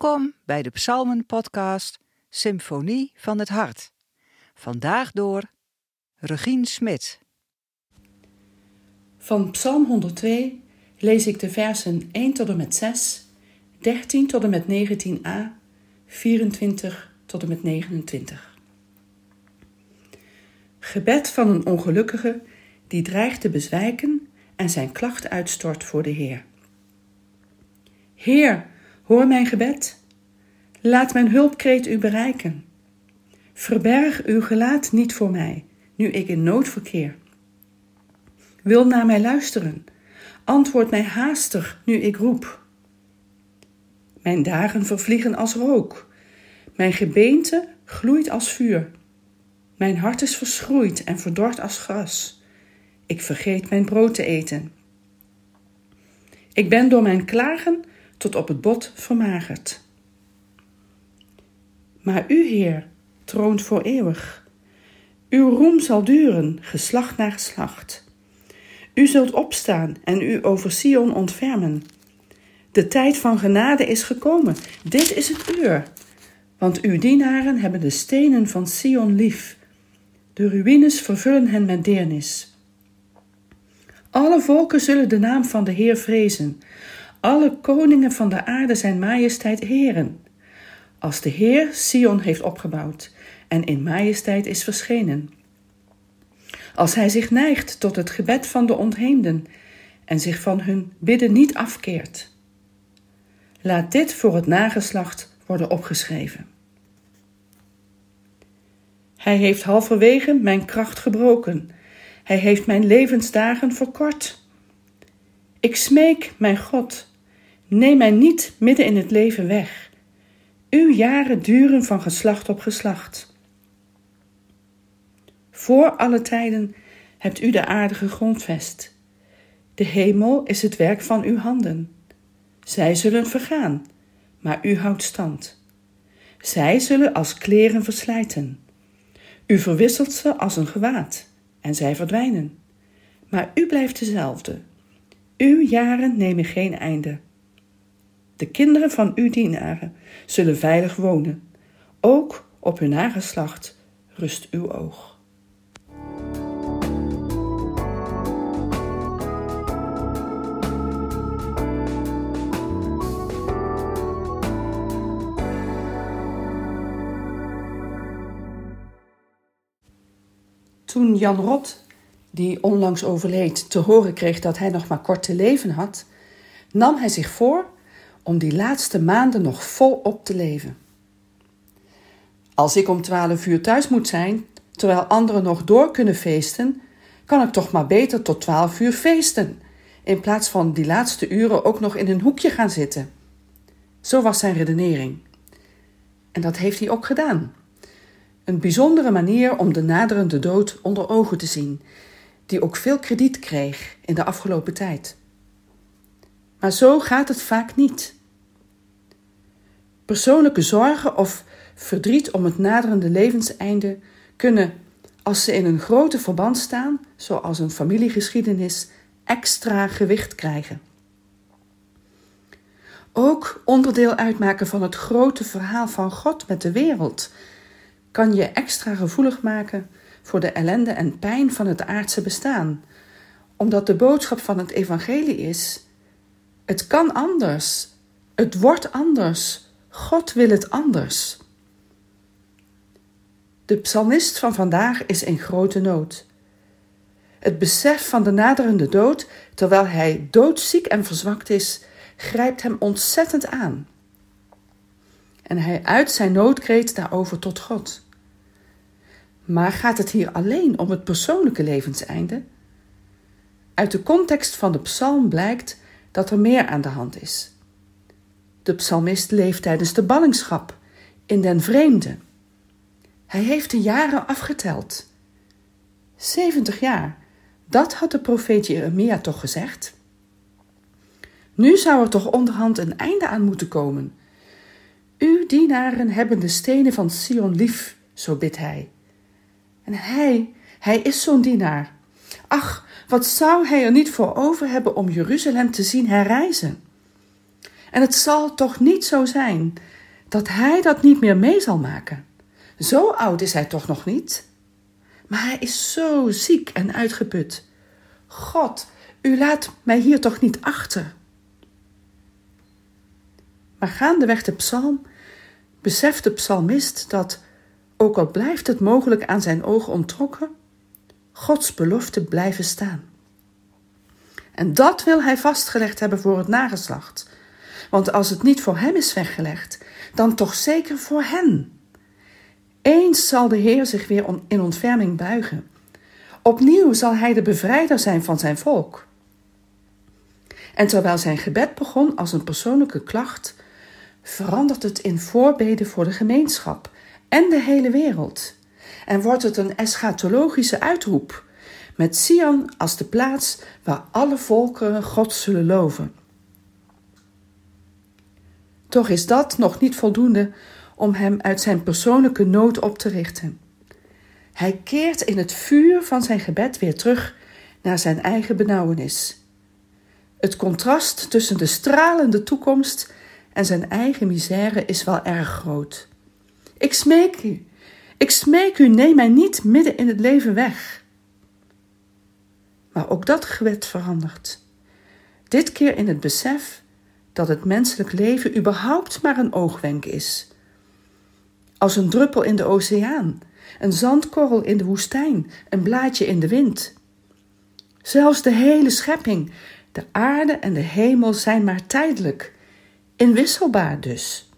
Welkom bij de Psalmen-podcast Symfonie van het Hart. Vandaag door Regine Smit. Van Psalm 102 lees ik de versen 1 tot en met 6, 13 tot en met 19a, 24 tot en met 29. Gebed van een ongelukkige die dreigt te bezwijken en zijn klacht uitstort voor de Heer. Heer, Hoor mijn gebed. Laat mijn hulpkreet u bereiken. Verberg uw gelaat niet voor mij, nu ik in nood verkeer. Wil naar mij luisteren. Antwoord mij haastig, nu ik roep. Mijn dagen vervliegen als rook. Mijn gebeente gloeit als vuur. Mijn hart is verschroeid en verdord als gras. Ik vergeet mijn brood te eten. Ik ben door mijn klagen tot op het bot vermagerd. Maar u, Heer, troont voor eeuwig. Uw roem zal duren, geslacht na geslacht. U zult opstaan en u over Sion ontfermen. De tijd van genade is gekomen, dit is het uur. Want uw dienaren hebben de stenen van Sion lief. De ruïnes vervullen hen met deernis. Alle volken zullen de naam van de Heer vrezen. Alle koningen van de aarde zijn majesteit heren. Als de Heer Sion heeft opgebouwd en in majesteit is verschenen. Als hij zich neigt tot het gebed van de ontheemden en zich van hun bidden niet afkeert. Laat dit voor het nageslacht worden opgeschreven. Hij heeft halverwege mijn kracht gebroken. Hij heeft mijn levensdagen verkort. Ik smeek, mijn God, neem mij niet midden in het leven weg. Uw jaren duren van geslacht op geslacht. Voor alle tijden hebt u de aarde gegrondvest. De hemel is het werk van uw handen. Zij zullen vergaan, maar u houdt stand. Zij zullen als kleren verslijten. U verwisselt ze als een gewaad en zij verdwijnen. Maar u blijft dezelfde. Uw jaren nemen geen einde. De kinderen van uw dienaren zullen veilig wonen. Ook op hun nageslacht rust uw oog. Toen Jan Rot die onlangs overleed, te horen kreeg dat hij nog maar kort te leven had, nam hij zich voor om die laatste maanden nog volop te leven. Als ik om twaalf uur thuis moet zijn, terwijl anderen nog door kunnen feesten, kan ik toch maar beter tot twaalf uur feesten, in plaats van die laatste uren ook nog in een hoekje gaan zitten. Zo was zijn redenering. En dat heeft hij ook gedaan. Een bijzondere manier om de naderende dood onder ogen te zien die ook veel krediet kreeg in de afgelopen tijd. Maar zo gaat het vaak niet. Persoonlijke zorgen of verdriet om het naderende levenseinde kunnen, als ze in een grote verband staan, zoals een familiegeschiedenis, extra gewicht krijgen. Ook onderdeel uitmaken van het grote verhaal van God met de wereld kan je extra gevoelig maken voor de ellende en pijn van het aardse bestaan, omdat de boodschap van het evangelie is: het kan anders, het wordt anders, God wil het anders. De psalmist van vandaag is in grote nood. Het besef van de naderende dood, terwijl hij doodziek en verzwakt is, grijpt hem ontzettend aan. En hij uit zijn noodkreet daarover tot God. Maar gaat het hier alleen om het persoonlijke levenseinde? Uit de context van de psalm blijkt dat er meer aan de hand is. De psalmist leeft tijdens de ballingschap, in den vreemde. Hij heeft de jaren afgeteld. 70 jaar, dat had de profeet Jeremia toch gezegd? Nu zou er toch onderhand een einde aan moeten komen. Uw dienaren hebben de stenen van Sion lief, zo bidt hij. En hij, hij is zo'n dienaar. Ach, wat zou hij er niet voor over hebben om Jeruzalem te zien herrijzen? En het zal toch niet zo zijn dat hij dat niet meer mee zal maken. Zo oud is hij toch nog niet? Maar hij is zo ziek en uitgeput. God, u laat mij hier toch niet achter? Maar gaandeweg de psalm beseft de psalmist dat, ook al blijft het mogelijk aan zijn ogen ontrokken, Gods belofte blijven staan. En dat wil hij vastgelegd hebben voor het nageslacht. Want als het niet voor hem is weggelegd, dan toch zeker voor hen. Eens zal de Heer zich weer in ontferming buigen. Opnieuw zal hij de bevrijder zijn van zijn volk. En terwijl zijn gebed begon als een persoonlijke klacht, verandert het in voorbeden voor de gemeenschap en de hele wereld. En wordt het een eschatologische uitroep, met Sion als de plaats waar alle volkeren God zullen loven. Toch is dat nog niet voldoende om hem uit zijn persoonlijke nood op te richten. Hij keert in het vuur van zijn gebed weer terug naar zijn eigen benauwenis. Het contrast tussen de stralende toekomst en zijn eigen misère is wel erg groot. Ik smeek u, ik smeek u, neem mij niet midden in het leven weg. Maar ook dat gewet verandert. Dit keer in het besef dat het menselijk leven überhaupt maar een oogwenk is. Als een druppel in de oceaan, een zandkorrel in de woestijn, een blaadje in de wind. Zelfs de hele schepping, de aarde en de hemel zijn maar tijdelijk, inwisselbaar dus.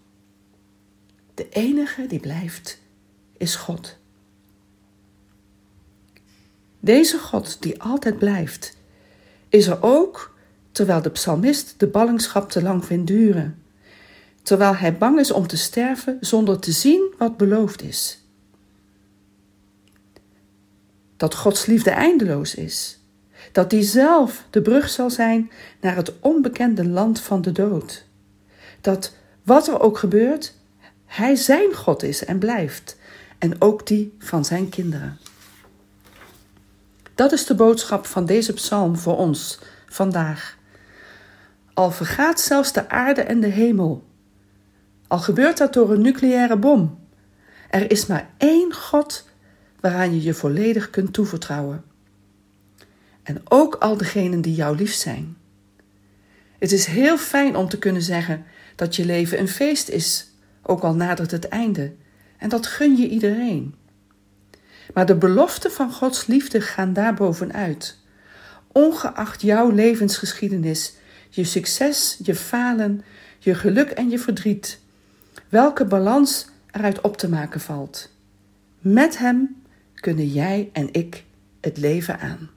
De enige die blijft is God. Deze God die altijd blijft, is er ook terwijl de psalmist de ballingschap te lang vindt duren, terwijl hij bang is om te sterven zonder te zien wat beloofd is. Dat Gods liefde eindeloos is, dat die zelf de brug zal zijn naar het onbekende land van de dood, dat wat er ook gebeurt, hij zijn God is en blijft, en ook die van zijn kinderen. Dat is de boodschap van deze psalm voor ons vandaag. Al vergaat zelfs de aarde en de hemel, al gebeurt dat door een nucleaire bom, er is maar één God waaraan je je volledig kunt toevertrouwen. En ook al degenen die jou lief zijn. Het is heel fijn om te kunnen zeggen dat je leven een feest is, ook al nadert het einde, en dat gun je iedereen. Maar de beloften van Gods liefde gaan daarbovenuit. Ongeacht jouw levensgeschiedenis, je succes, je falen, je geluk en je verdriet, welke balans eruit op te maken valt. Met Hem kunnen jij en ik het leven aan.